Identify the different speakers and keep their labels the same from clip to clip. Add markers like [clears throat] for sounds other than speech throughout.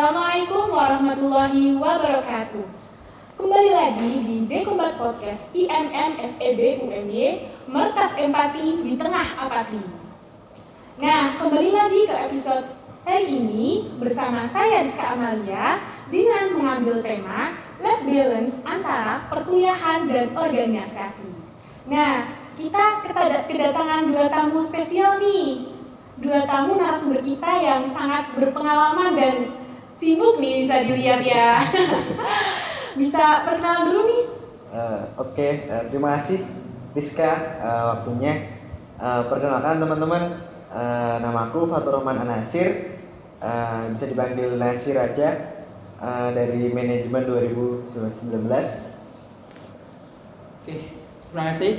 Speaker 1: Assalamualaikum warahmatullahi wabarakatuh. Kembali lagi di Dekombat Podcast IMM FEB UNY Mertas Empati di Tengah Apati. Nah, kembali lagi ke episode hari ini bersama saya Rizka Amalia dengan mengambil tema life balance antara perkuliahan dan organisasi. Nah, kita kedatangan dua tamu spesial nih dua tamu narasumber kita yang sangat berpengalaman dan sibuk nih bisa dilihat ya. [laughs] bisa perkenalan dulu nih.
Speaker 2: Uh, Oke, okay. uh, eh, terima kasih Rizka uh, waktunya. Uh, perkenalkan teman-teman, uh, namaku Fatur Rahman Anasir, uh, bisa dipanggil Nasir aja uh, dari manajemen 2019.
Speaker 3: Oke, terima kasih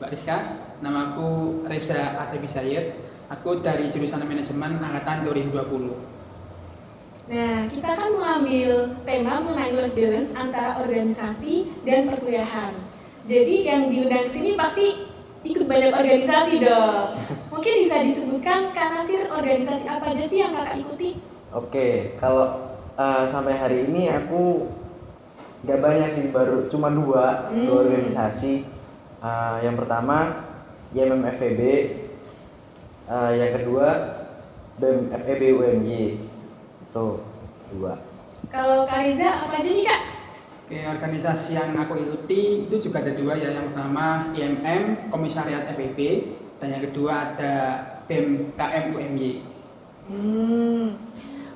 Speaker 3: Mbak Rizka. Namaku Reza Atebi Sayyid, Aku dari jurusan manajemen angkatan 2020.
Speaker 1: Nah, kita kan mengambil tema mengenai life balance antara organisasi dan perkuliahan. Jadi yang diundang sini pasti ikut banyak organisasi dong. Mungkin bisa disebutkan Kak Nasir organisasi apa aja sih yang kakak ikuti?
Speaker 2: Oke, kalau uh, sampai hari ini aku nggak banyak sih, baru cuma dua, hmm. dua organisasi. Uh, yang pertama YMMFEB, uh, yang kedua BEM FEB UMY itu dua
Speaker 1: kalau Kariza apa aja nih kak
Speaker 3: Oke, organisasi yang aku ikuti itu juga ada dua ya. Yang pertama IMM, Komisariat FEB, dan yang kedua ada BEM KM UMY.
Speaker 1: Hmm,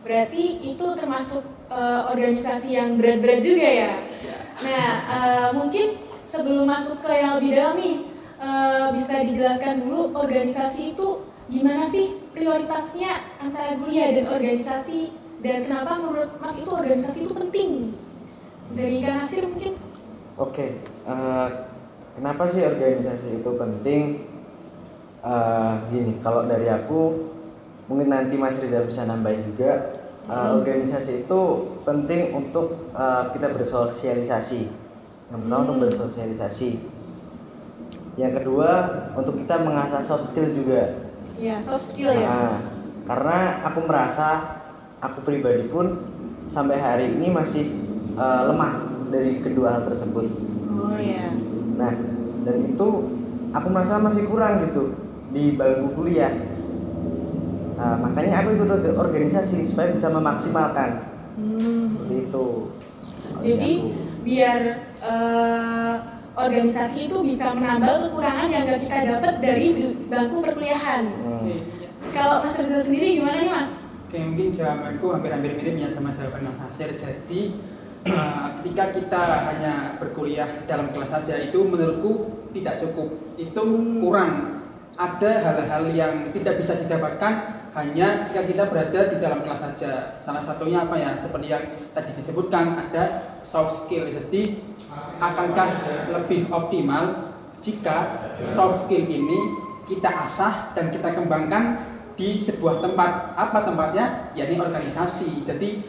Speaker 1: berarti itu termasuk uh, organisasi yang berat-berat juga ya? ya. Nah, uh, mungkin sebelum masuk ke yang lebih dalam nih, uh, bisa dijelaskan dulu organisasi itu gimana sih prioritasnya antara kuliah dan organisasi dan kenapa menurut Mas itu organisasi itu penting dari Kak Nasir mungkin?
Speaker 2: Oke, okay. uh, eh, kenapa sih organisasi itu penting? Uh, gini, kalau dari aku mungkin nanti Mas Riza bisa nambahin juga. Uh, hmm. Organisasi itu penting untuk uh, kita bersosialisasi, hmm. untuk bersosialisasi. Yang kedua, untuk kita mengasah soft skill juga
Speaker 1: Iya, soft skill ya. Nah,
Speaker 2: karena aku merasa aku pribadi pun sampai hari ini masih uh, lemah dari kedua hal tersebut.
Speaker 1: Oh iya.
Speaker 2: Nah, dan itu aku merasa masih kurang gitu di bangku kuliah. Nah, makanya aku ikut organisasi supaya bisa memaksimalkan. Hmm. Seperti itu.
Speaker 1: Jadi biar uh, organisasi itu bisa menambal kekurangan yang gak kita dapat dari bangku perkuliahan. Hmm. Kalau Mas Rizal sendiri gimana nih Mas?
Speaker 3: Oke mungkin jawabanku hampir-hampir mirip ya sama jawaban Mas Nasir. Jadi uh, [clears throat] ketika kita hanya berkuliah di dalam kelas saja itu menurutku tidak cukup. Itu kurang. Ada hal-hal yang tidak bisa didapatkan hanya ketika kita berada di dalam kelas saja. Salah satunya apa ya? Seperti yang tadi disebutkan ada soft skill. Jadi akankah lebih optimal jika soft skill ini kita asah dan kita kembangkan di sebuah tempat apa tempatnya yakni organisasi jadi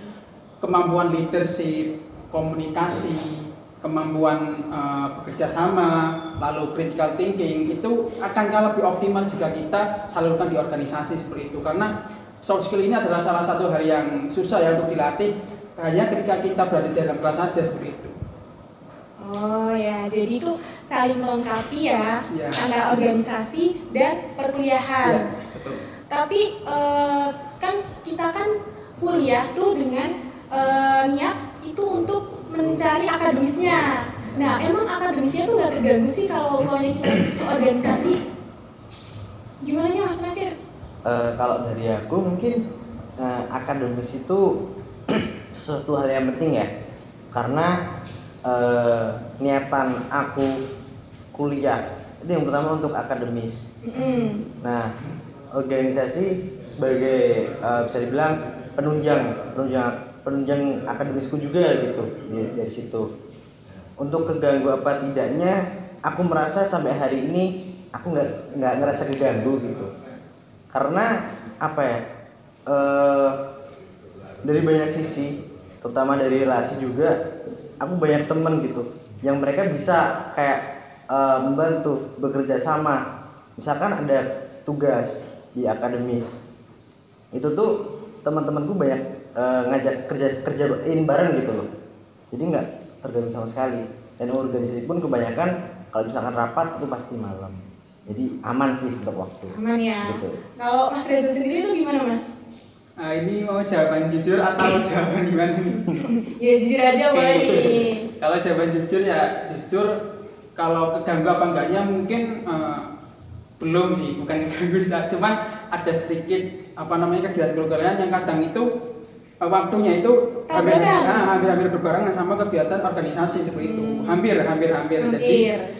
Speaker 3: kemampuan leadership komunikasi kemampuan uh, bekerja sama lalu critical thinking itu akankah lebih optimal jika kita salurkan di organisasi seperti itu karena soft skill ini adalah salah satu hal yang susah ya untuk dilatih hanya ketika kita berada di dalam kelas saja seperti itu
Speaker 1: Oh ya, jadi itu saling melengkapi ya, ya. antara organisasi dan perkuliahan. Ya, betul. Tapi uh, kan kita kan kuliah tuh dengan uh, niat itu untuk mencari akademisnya. Nah, emang akademisnya tuh gak terganggu sih kalau umpamanya kita organisasi? Gimana nih Mas Nasir?
Speaker 2: Uh, kalau dari aku mungkin uh, akademis itu [clears throat] sesuatu hal yang penting ya, karena uh, niatan aku kuliah itu yang pertama untuk akademis. Mm. Nah, organisasi sebagai uh, bisa dibilang penunjang penunjang penunjang akademisku juga gitu dari, situ. Untuk keganggu apa tidaknya, aku merasa sampai hari ini aku nggak nggak ngerasa keganggu gitu. Karena apa ya? Uh, dari banyak sisi, terutama dari relasi juga aku banyak temen gitu yang mereka bisa kayak uh, membantu bekerja sama misalkan ada tugas di akademis itu tuh teman-temanku banyak eh, ngajak kerja kerjain bareng gitu loh jadi nggak terganggu sama sekali dan organisasi pun kebanyakan kalau misalkan rapat itu pasti malam jadi aman sih untuk waktu
Speaker 1: Aman ya.
Speaker 2: Betul.
Speaker 1: Kalau Mas Reza sendiri tuh gimana Mas?
Speaker 3: Nah, ini mau jawaban jujur atau [laughs] jawaban gimana nih? [laughs]
Speaker 1: Ya jujur aja boleh nih.
Speaker 3: Kalau jawaban jujur ya jujur kalau keganggu apa enggaknya mungkin eh, belum sih, bukan [laughs] sih, cuman ada sedikit apa namanya kegiatan kalian yang kadang itu eh, waktunya itu hampir
Speaker 1: Tabrakan.
Speaker 3: ah, hampir-hampir berbarengan sama kegiatan organisasi seperti itu.
Speaker 1: Hmm.
Speaker 3: Hampir hampir hampir. Jadi
Speaker 1: Hampir.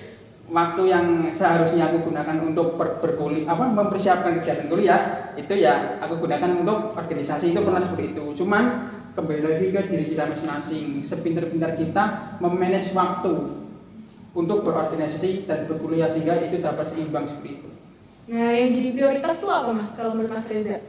Speaker 3: waktu yang seharusnya aku gunakan untuk ber berkuliah apa mempersiapkan kegiatan kuliah itu ya aku gunakan untuk organisasi itu pernah seperti itu cuman kembali lagi ke diri kita masing-masing sepintar-pintar kita memanage waktu untuk berorganisasi dan berkuliah sehingga itu dapat seimbang seperti itu
Speaker 1: Nah, yang jadi prioritas tuh apa Mas kalau menurut Mas Reza?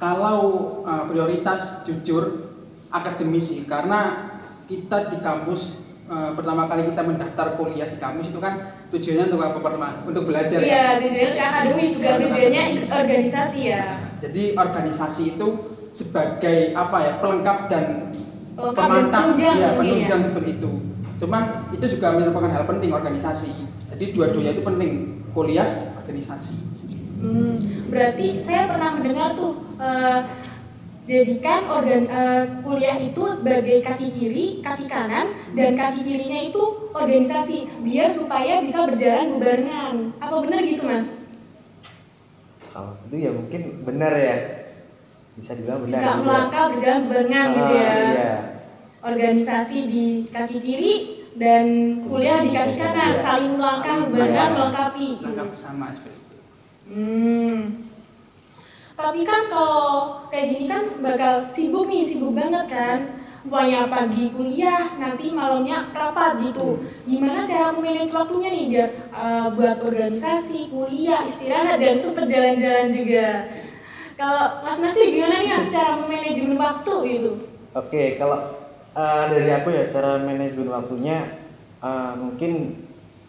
Speaker 3: kalau uh, prioritas jujur akademisi karena kita di kampus uh, pertama kali kita mendaftar kuliah di kampus itu kan tujuannya untuk apa pertama untuk belajar ya.
Speaker 1: Iya, tujuannya ke akademis bukan tujuannya ikut organisasi ya.
Speaker 3: Jadi organisasi itu sebagai apa ya pelengkap dan
Speaker 1: Pelengkap dan penunjang
Speaker 3: ya,
Speaker 1: mungkin
Speaker 3: penunjang seperti itu. Cuman itu juga merupakan hal penting organisasi. Jadi dua-duanya itu penting kuliah organisasi.
Speaker 1: Hmm, berarti saya pernah mendengar tuh eh, jadikan organ eh, kuliah itu sebagai kaki kiri, kaki kanan, dan kaki kirinya itu organisasi biar supaya bisa berjalan bebarengan. Apa benar gitu mas?
Speaker 2: kalau itu ya mungkin benar ya bisa dibilang benar
Speaker 1: Bisa
Speaker 2: juga.
Speaker 1: melangkah berjalan bebarengan gitu ya.
Speaker 2: Ah, iya.
Speaker 1: Organisasi di kaki kiri dan kuliah di kaki kanan,
Speaker 2: Iya.
Speaker 1: saling melangkah bebarengan
Speaker 2: Iya.
Speaker 1: melengkapi.
Speaker 3: Langkah bersama seperti itu.
Speaker 1: Hmm. Tapi kan kalau kayak gini kan bakal sibuk nih, sibuk banget kan. Pokoknya pagi kuliah, nanti malamnya rapat gitu. Gimana cara memanage waktunya nih biar uh, buat organisasi, kuliah, istirahat dan sempet jalan-jalan juga. Kalau Mas Nasir gimana nih Mas cara manajemen waktu gitu?
Speaker 2: Oke, kalau eh, dari aku ya cara manajemen waktunya eh, mungkin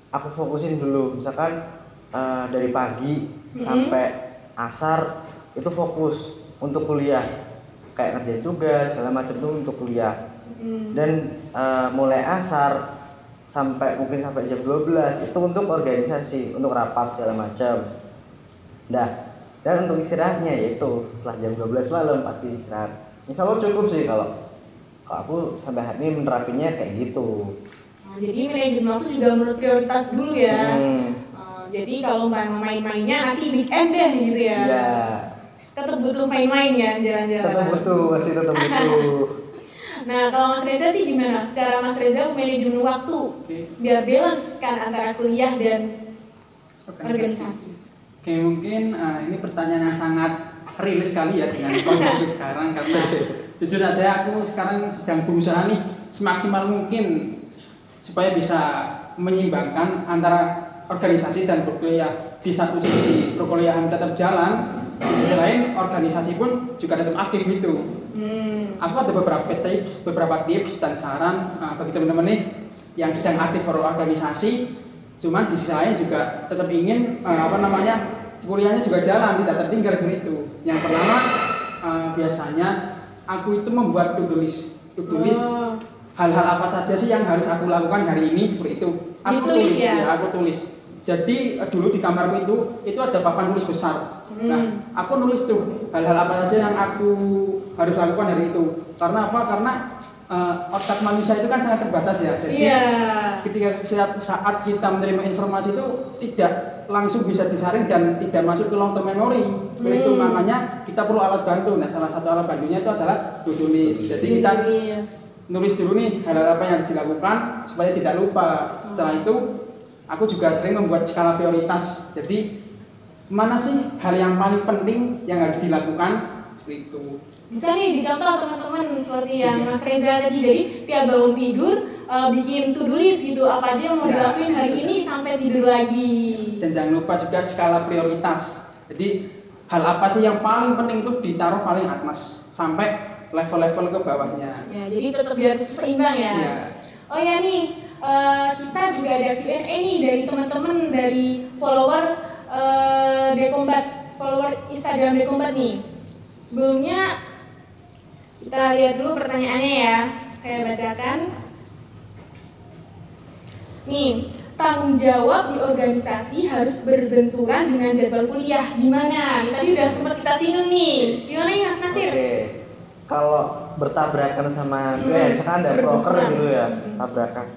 Speaker 2: aku fokusin dulu misalkan eh, dari pagi
Speaker 1: Mhm.
Speaker 2: sampai asar itu fokus untuk kuliah kayak ngerjain tugas segala macam tuh untuk kuliah
Speaker 1: Hmm.
Speaker 2: dan eh, mulai asar sampai mungkin sampai jam 12 itu untuk organisasi untuk rapat segala macam Nah, dan untuk istirahatnya yaitu setelah jam 12 malam pasti istirahat. Insya Allah cukup sih kalau kalau aku sampai hari ini menerapinya kayak gitu.
Speaker 1: Nah, jadi manajemen waktu juga menurut prioritas dulu ya.
Speaker 2: Hmm,
Speaker 1: Uh, jadi kalau main main-mainnya nanti weekend deh gitu ya.
Speaker 2: Iya,
Speaker 1: Tetap butuh main-main ya jalan-jalan.
Speaker 2: tetap butuh, masih tetap butuh. [laughs]
Speaker 1: Nah kalau Mas Reza sih gimana? Secara Mas Reza manajemen waktu
Speaker 3: Oke.
Speaker 1: biar balance kan antara kuliah dan organisasi.
Speaker 3: Oke mungkin eh, ini pertanyaan yang sangat real sekali ya dengan kondisi [laughs] sekarang karena jujur aja aku sekarang sedang berusaha nih semaksimal mungkin supaya bisa menyeimbangkan antara organisasi dan berkuliah di satu sisi. Perkuliahan tetap jalan di sisi lain organisasi pun juga tetap aktif itu
Speaker 1: Hmm.
Speaker 3: aku ada beberapa tips beberapa tips dan saran uh, bagi teman-teman nih yang sedang aktif berorganisasi. Cuman di sisi lain juga tetap ingin uh, apa namanya kuliahnya juga jalan tidak tertinggal begitu yang pertama uh, biasanya aku itu membuat to-do list to-do list
Speaker 1: Oh.
Speaker 3: hal-hal apa saja sih yang harus aku lakukan hari ini seperti itu. Aku
Speaker 1: Ditulis
Speaker 3: tulis
Speaker 1: ya?
Speaker 3: ya aku tulis. Jadi eh, dulu di kamarku itu itu ada papan tulis besar.
Speaker 1: Hmm.
Speaker 3: nah aku nulis tuh hal-hal apa saja yang aku harus lakukan hari itu. Karena apa? Karena eh, otak manusia itu kan sangat terbatas ya jadi
Speaker 1: Iya.
Speaker 3: ketika setiap saat kita menerima informasi itu tidak langsung bisa disaring dan tidak masuk ke long term memory seperti itu
Speaker 1: Hmm.
Speaker 3: makanya kita perlu alat bantu nah salah satu alat bantunya itu adalah to-do list jadi kita nulis dulu nih hal-hal apa yang harus dilakukan supaya tidak lupa. Setelah itu aku juga sering membuat skala prioritas. Jadi mana sih hal yang paling penting yang harus dilakukan seperti itu.
Speaker 1: Bisa nih dicontoh teman-teman seperti yang Mas Reza tadi. Jadi tiap bangun tidur eh, bikin to-do list gitu apa aja yang mau
Speaker 3: Ya.
Speaker 1: dilakuin hari ini sampai tidur lagi.
Speaker 3: Dan jangan lupa juga skala prioritas. Jadi hal apa sih yang paling penting itu ditaruh paling atas sampai level-level ke bawahnya.
Speaker 1: Ya, jadi tetap biar seimbang ya.
Speaker 3: Iya.
Speaker 1: Oh ya nih, eh, kita juga ada Q&A nih dari teman-teman dari follower eh, Dekombat, follower Instagram Dekombat nih. Sebelumnya Kita lihat dulu pertanyaannya ya. Saya bacakan. Nih, tanggung jawab di organisasi harus berbenturan dengan jadwal kuliah. Gimana? Tadi udah sempat kita singgung nih. Gimana nih Mas Nasir?
Speaker 2: Oke. Kalau bertabrakan sama
Speaker 1: Hmm,
Speaker 2: gue, ya, misalkan ada broker gitu ya,
Speaker 1: Hmm.
Speaker 2: tabrakan.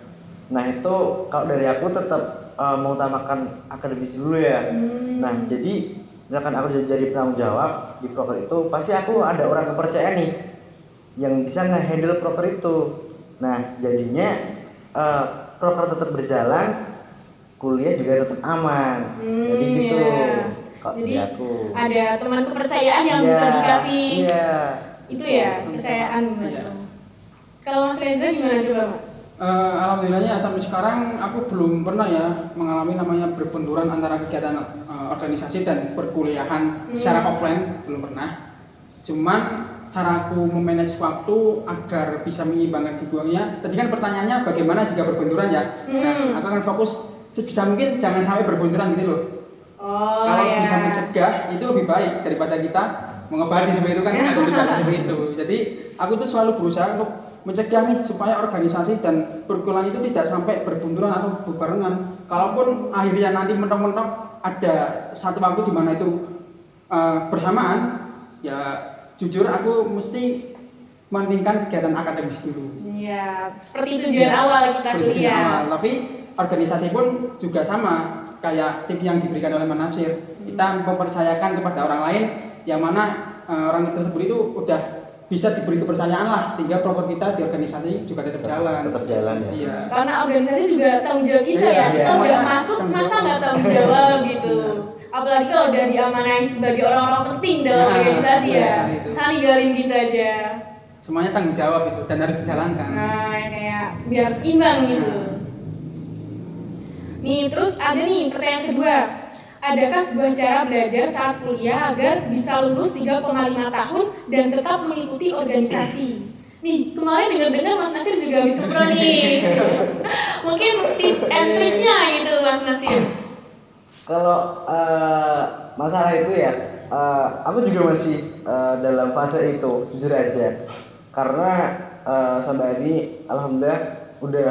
Speaker 2: Nah itu kalau dari aku tetap uh, mengutamakan akademis dulu ya.
Speaker 1: Hmm.
Speaker 2: Nah jadi misalkan aku jadi, jadi penanggung jawab di broker itu, pasti aku ada orang kepercayaan nih yang bisa nge-handle broker itu. Nah jadinya uh, broker tetap berjalan, kuliah juga tetap aman.
Speaker 1: Hmm,
Speaker 2: jadi gitu.
Speaker 1: iya.
Speaker 2: Kalau
Speaker 1: Jadi
Speaker 2: dari aku.
Speaker 1: ada teman kepercayaan yang
Speaker 2: Iya,
Speaker 1: bisa dikasih
Speaker 2: Iya.
Speaker 1: itu ya kepercayaan gitu. Kalau Mas Reza gimana coba Mas?
Speaker 3: Eh, alhamdulillahnya sampai sekarang aku belum pernah ya mengalami namanya berbenturan antara kegiatan eh, organisasi dan perkuliahan
Speaker 1: Hmm.
Speaker 3: secara offline belum pernah. Cuman cara aku memanage waktu agar bisa mengimbangkan keduanya. Tadi kan pertanyaannya bagaimana jika berbenturan ya.
Speaker 1: Hmm.
Speaker 3: Nah, aku akan fokus sebisa mungkin jangan sampai berbenturan gitu loh.
Speaker 1: Oh
Speaker 3: Kalau
Speaker 1: ya.
Speaker 3: bisa mencegah itu lebih baik daripada kita mengabadi seperti itu kan seperti itu. Jadi aku tuh selalu berusaha untuk mencegah nih supaya organisasi dan perkuliahan itu tidak sampai berbenturan atau berbarengan. Kalaupun akhirnya nanti mentok-mentok ada satu waktu di mana itu uh, bersamaan, ya jujur aku mesti mendingkan kegiatan akademis dulu.
Speaker 1: Iya, seperti tujuan
Speaker 3: Iya,
Speaker 1: awal kita
Speaker 3: seperti tujuan
Speaker 1: kuliah.
Speaker 3: awal. Tapi organisasi pun juga sama kayak tip yang diberikan oleh Mas Nasir. Kita mempercayakan kepada orang lain yang mana eh, orang tersebut itu udah bisa diberi kepercayaan lah sehingga proker kita di organisasi juga tetap jalan.
Speaker 2: Tetap jalan ya.
Speaker 3: Iya.
Speaker 1: Karena organisasi juga tanggung jawab kita
Speaker 3: Iya,
Speaker 1: ya.
Speaker 3: iya.
Speaker 1: Kita udah masuk masa nggak tanggung jawab gitu. Apalagi kalau udah diamanai sebagai orang-orang penting dalam
Speaker 3: Nah,
Speaker 1: organisasi ya.
Speaker 3: itu.
Speaker 1: Saling galin gitu aja.
Speaker 3: Semuanya tanggung jawab itu dan harus dijalankan.
Speaker 1: Nah, kayak biar seimbang gitu. Nih, terus ada nih pertanyaan kedua. Adakah sebuah cara belajar saat kuliah agar bisa lulus 3,5 tahun dan tetap mengikuti organisasi? Nih, kemarin dengar-dengar Mas Nasir juga bisa pro nih. [laughs] Mungkin tips and triknya gitu Mas Nasir.
Speaker 2: Kalau eh, masalah itu ya, eh, aku juga masih eh, dalam fase itu, jujur aja. Karena eh, sampai ini, alhamdulillah udah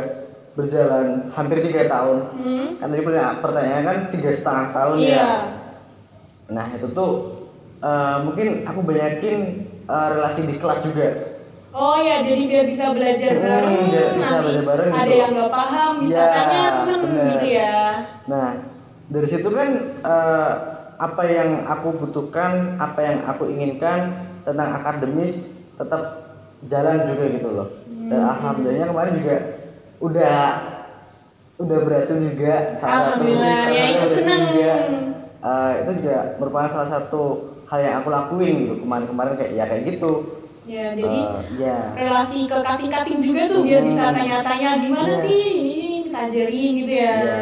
Speaker 2: berjalan hampir tiga tahun.
Speaker 1: Hmm?
Speaker 2: Kan tadi pertanya- pertanyaan kan tiga setengah tahun
Speaker 1: Iya.
Speaker 2: ya. Nah itu tuh eh, mungkin aku banyakin eh, relasi di kelas juga.
Speaker 1: Oh ya, jadi biar bisa belajar
Speaker 2: Hmm,
Speaker 1: bareng,
Speaker 2: bisa
Speaker 1: nanti
Speaker 2: belajar bareng
Speaker 1: ada
Speaker 2: gitu.
Speaker 1: yang nggak paham bisa
Speaker 2: Ya,
Speaker 1: tanya temen
Speaker 2: bener.
Speaker 1: gitu ya.
Speaker 2: Dari situ kan eh, apa yang aku butuhkan, apa yang aku inginkan tentang akademis tetap jalan juga gitu loh. Dan
Speaker 1: Hmm.
Speaker 2: alhamdulillahnya kemarin juga udah udah berhasil juga salah satu
Speaker 1: Alhamdulillah, ya
Speaker 2: salah
Speaker 1: ikut
Speaker 2: satu
Speaker 1: seneng.
Speaker 2: juga. Eh, itu juga merupakan salah satu hal yang aku lakuin gitu kemarin-kemarin kayak ya kayak gitu.
Speaker 1: Ya, jadi
Speaker 2: Eh, ya.
Speaker 1: relasi ke kating-kating juga tuh biar bisa
Speaker 2: Hmm.
Speaker 1: tanya-tanya gimana
Speaker 2: Iya.
Speaker 1: sih ini kita ajarin gitu ya.
Speaker 2: Iya.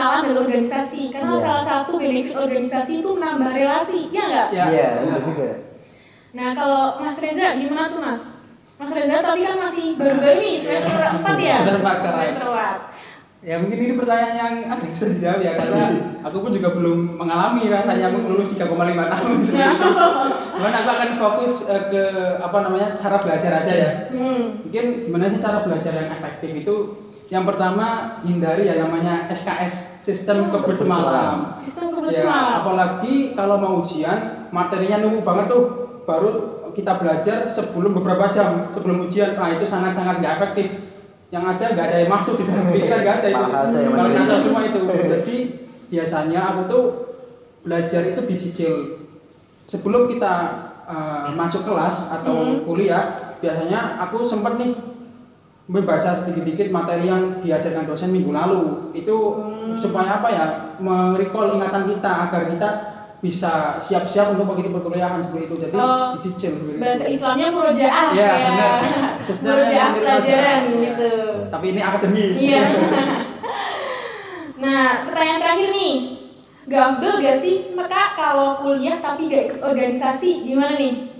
Speaker 1: Itu kenalan dari organisasi karena
Speaker 2: Iya.
Speaker 1: salah satu benefit organisasi itu menambah relasi, ya nggak?
Speaker 3: Ya,
Speaker 2: Iya,
Speaker 3: benar.
Speaker 2: itu juga.
Speaker 1: Nah kalau Mas Reza gimana tuh Mas? Mas Reza tapi kan masih baru-baru nih semester 4 ya?
Speaker 3: Semester empat sekarang.
Speaker 1: Semester 4.
Speaker 3: Ya mungkin ini pertanyaan yang agak susah dijawab ya karena aku pun juga belum mengalami rasanya aku lulus 3,5 tahun. [laughs] Cuman aku akan fokus eh, ke apa namanya cara belajar aja ya.
Speaker 1: Hmm.
Speaker 3: Mungkin gimana sih cara belajar yang efektif itu? Yang pertama hindari ya namanya SKS sistem kebut semalam.
Speaker 1: Sistem kebut
Speaker 3: Ya,
Speaker 1: semalam.
Speaker 3: apalagi kalau mau ujian materinya nunggu banget tuh. Baru kita belajar sebelum beberapa jam sebelum ujian. Nah itu sangat-sangat nggak efektif. Yang ada nggak ada yang masuk di dalam pikiran nggak ada itu. Ngasal semua itu. Jadi biasanya aku tuh belajar itu dicicil sebelum kita uh, masuk kelas atau
Speaker 1: Hmm.
Speaker 3: kuliah biasanya aku sempat nih membaca sedikit-sedikit materi yang diajarkan dosen minggu lalu itu
Speaker 1: Hmm.
Speaker 3: supaya apa ya merecall ingatan kita agar kita bisa siap-siap untuk mengikuti perkuliahan seperti itu jadi
Speaker 1: Oh,
Speaker 3: dicicil seperti itu.
Speaker 1: Bahasa Islamnya murojaah
Speaker 3: Ya, benar.
Speaker 1: Murojaah
Speaker 3: yang di
Speaker 1: pelajaran
Speaker 3: Ya.
Speaker 1: gitu.
Speaker 3: tapi ini akademis
Speaker 1: Iya. [laughs] nah, pertanyaan terakhir nih. Gak afdol gak sih Maka kalau kuliah tapi gak ikut organisasi Gimana nih?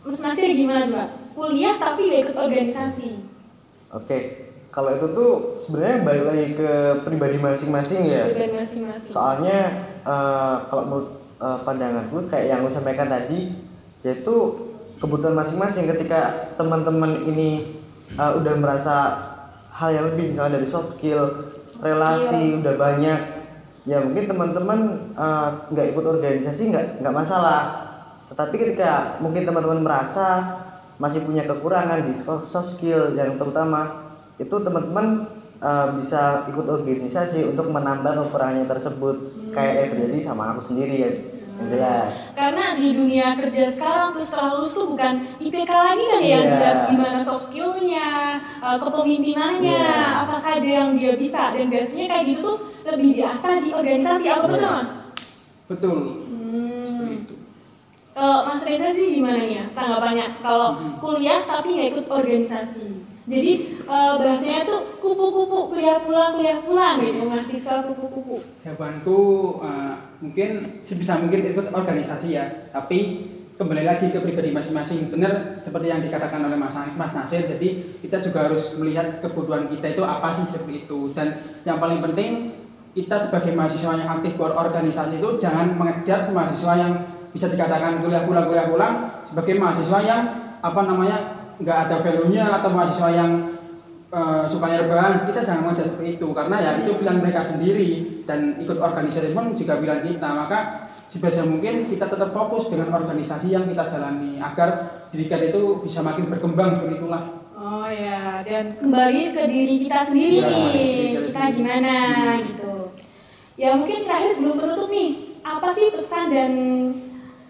Speaker 1: Mas Nasir gimana coba? Kuliah tapi gak ikut organisasi
Speaker 2: Oke, kalau itu tuh sebenarnya balik lagi ke pribadi masing-masing ya.
Speaker 1: Pribadi masing-masing.
Speaker 2: Soalnya eh, kalau menurut eh, pandanganku kayak yang lu sampaikan tadi, yaitu kebutuhan masing-masing. Ketika teman-teman ini uh, udah merasa hal yang lebih misalnya dari soft skill relasi udah banyak ya mungkin teman-teman uh, nggak ikut organisasi nggak nggak masalah. Tetapi ketika mungkin teman-teman merasa masih punya kekurangan di soft skill yang terutama itu teman-teman uh, bisa ikut organisasi untuk menambah kekurangannya tersebut kayak yang terjadi sama aku sendiri ya yang jelas
Speaker 1: Karena di dunia kerja sekarang tuh setelah lulus tuh bukan IPK lagi kan ya yang
Speaker 2: Iya.
Speaker 1: dilihat gimana soft skillnya, uh, kepemimpinannya,
Speaker 2: Iya.
Speaker 1: apa saja yang dia bisa dan biasanya kayak gitu tuh lebih diasah di organisasi apa betul mas?
Speaker 3: betul
Speaker 1: Hmm. Kalau Mas Reza sih gimana nih ya tanggapannya kalau
Speaker 3: Hmm.
Speaker 1: kuliah tapi nggak ikut organisasi? Jadi uh, bahasanya tuh kupu-kupu kuliah pulang kuliah pulang gitu mahasiswa kupu-kupu.
Speaker 3: jawabanku eh, mungkin sebisa mungkin ikut organisasi ya tapi kembali lagi ke pribadi masing-masing benar seperti yang dikatakan oleh Mas, Mas Nasir jadi kita juga harus melihat kebutuhan kita itu apa sih seperti itu dan yang paling penting kita sebagai mahasiswa yang aktif berorganisasi itu jangan mengejar mahasiswa yang bisa dikatakan kuliah pulang kuliah pulang sebagai mahasiswa yang apa namanya nggak ada value-nya atau mahasiswa yang eh, sukanya rebahan kita jangan mengejar seperti itu karena ya itu pilihan mereka sendiri dan ikut organisasi pun juga pilihan kita maka sebisa mungkin kita tetap fokus dengan organisasi yang kita jalani agar diri kita itu bisa makin berkembang seperti itulah
Speaker 1: Oh ya, dan kembali ke diri kita sendiri
Speaker 3: Ya,
Speaker 1: nih,
Speaker 3: kita
Speaker 1: kita
Speaker 3: sendiri.
Speaker 1: gimana
Speaker 3: Hmm.
Speaker 1: gitu. Ya mungkin terakhir sebelum penutup nih, apa sih pesan dan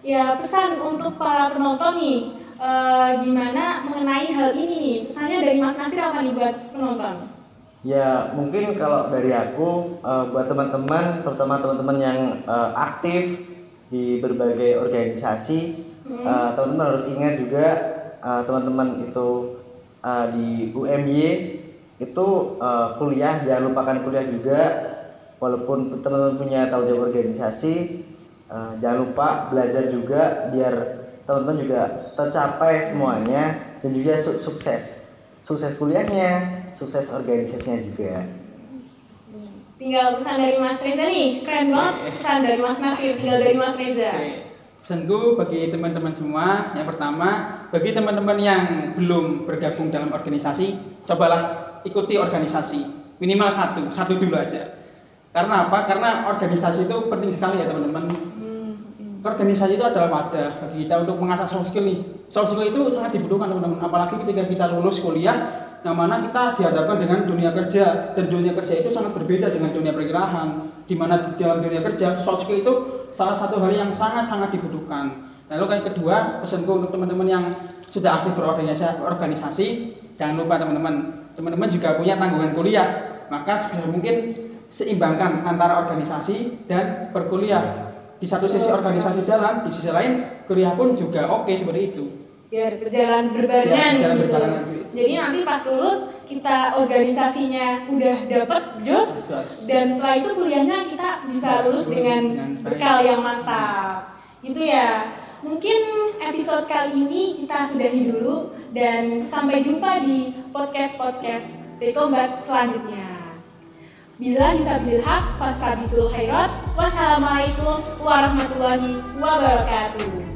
Speaker 1: ya pesan untuk para penonton nih, eh, gimana mengenai hal ini nih? Pesannya dari Mas Nasir apa nih buat penonton?
Speaker 2: Ya mungkin kalau dari aku eh, buat teman-teman, terutama teman-teman yang eh, aktif di berbagai organisasi,
Speaker 1: Hmm.
Speaker 2: eh, teman-teman harus ingat juga eh, teman-teman itu eh, di UMY itu eh, kuliah jangan lupakan kuliah juga, walaupun teman-teman punya tanggung jawab organisasi, eh, jangan lupa belajar juga biar teman-teman juga tercapai semuanya dan juga su- sukses sukses kuliahnya, sukses organisasinya juga.
Speaker 1: Tinggal pesan dari Mas Reza nih, keren banget pesan dari Mas Nasir, tinggal dari Mas Reza.
Speaker 3: Pesanku bagi teman-teman semua, yang pertama, bagi teman-teman yang belum bergabung dalam organisasi, cobalah ikuti organisasi. Minimal satu, satu dulu aja. Karena apa? Karena organisasi itu penting sekali ya teman-teman. Organisasi itu adalah wadah bagi kita untuk mengasah soft skill nih. Soft skill itu sangat dibutuhkan teman-teman. Apalagi ketika kita lulus kuliah, yang mana kita dihadapkan dengan dunia kerja dan dunia kerja itu sangat berbeda dengan dunia perkirahan. Di mana di dalam dunia kerja soft skill itu salah satu hal yang sangat-sangat dibutuhkan. Lalu yang kedua, pesanku untuk teman-teman yang sudah aktif berorganisasi, organisasi, jangan lupa teman-teman, teman-teman juga punya tanggungan kuliah. Maka sebisa mungkin seimbangkan antara organisasi dan berkuliah. Di satu sisi organisasi jalan, di sisi lain kuliah pun juga oke seperti itu.
Speaker 1: biar berjalan berbarengan
Speaker 3: Ya, berjalan
Speaker 1: gitu.
Speaker 3: berbarengan.
Speaker 1: Jadi nanti pas lulus kita organisasinya udah dapet jos dan setelah itu kuliahnya kita bisa lulus
Speaker 3: lulus
Speaker 1: dengan
Speaker 3: dengan
Speaker 1: bekal yang mantap. Gitu ya. Mungkin episode kali ini kita sudahi dulu dan sampai jumpa di podcast-podcast Dekombat selanjutnya. Bila hisabil haq, fastabiqul khairat. Wassalamualaikum warahmatullahi wabarakatuh.